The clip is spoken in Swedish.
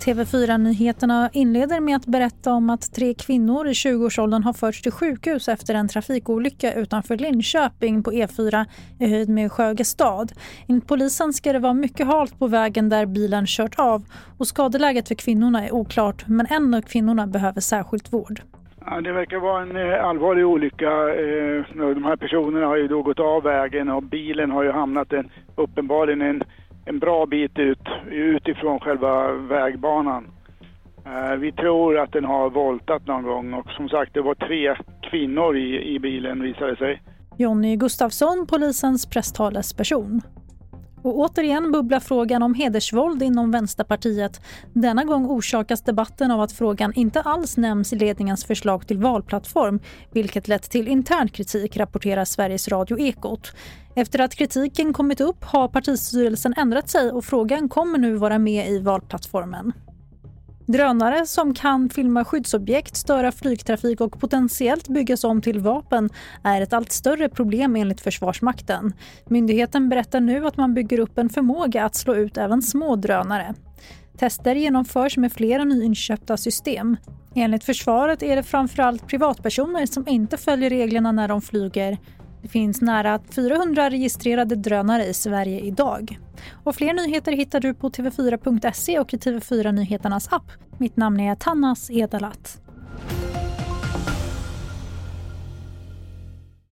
TV4-nyheterna inleder med att berätta om att tre kvinnor i 20-årsåldern har förts till sjukhus efter en trafikolycka utanför Linköping på E4 i höjd med Sjögestad. Enligt polisen ska det vara mycket halt på vägen där bilen kört av och skadeläget för kvinnorna är oklart men en av kvinnorna behöver särskilt vård. Ja, det verkar vara en eh, allvarlig olycka. Eh, de här personerna har ju då gått av vägen och bilen har ju hamnat en, uppenbarligen en en bra bit ut, utifrån själva vägbanan. Eh, vi tror att den har voltat någon gång och som sagt det var tre kvinnor i, i bilen visade sig. Jonny Gustafsson, polisens presstalesperson. Och återigen bubblar frågan om hedersvåld inom Vänsterpartiet. Denna gång orsakas debatten av att frågan inte alls nämns i ledningens förslag till valplattform vilket lett till intern kritik, rapporterar Sveriges Radio Ekot. Efter att kritiken kommit upp har partistyrelsen ändrat sig och frågan kommer nu vara med i valplattformen. Drönare som kan filma skyddsobjekt, störa flygtrafik och potentiellt byggas om till vapen är ett allt större problem enligt Försvarsmakten. Myndigheten berättar nu att man bygger upp en förmåga att slå ut även små drönare. Tester genomförs med flera nyinköpta system. Enligt försvaret är det framförallt privatpersoner som inte följer reglerna när de flyger det finns nära 400 registrerade drönare i Sverige idag. Och fler nyheter hittar du på tv4.se och i TV4 Nyheternas app. Mitt namn är Tannas Edalat.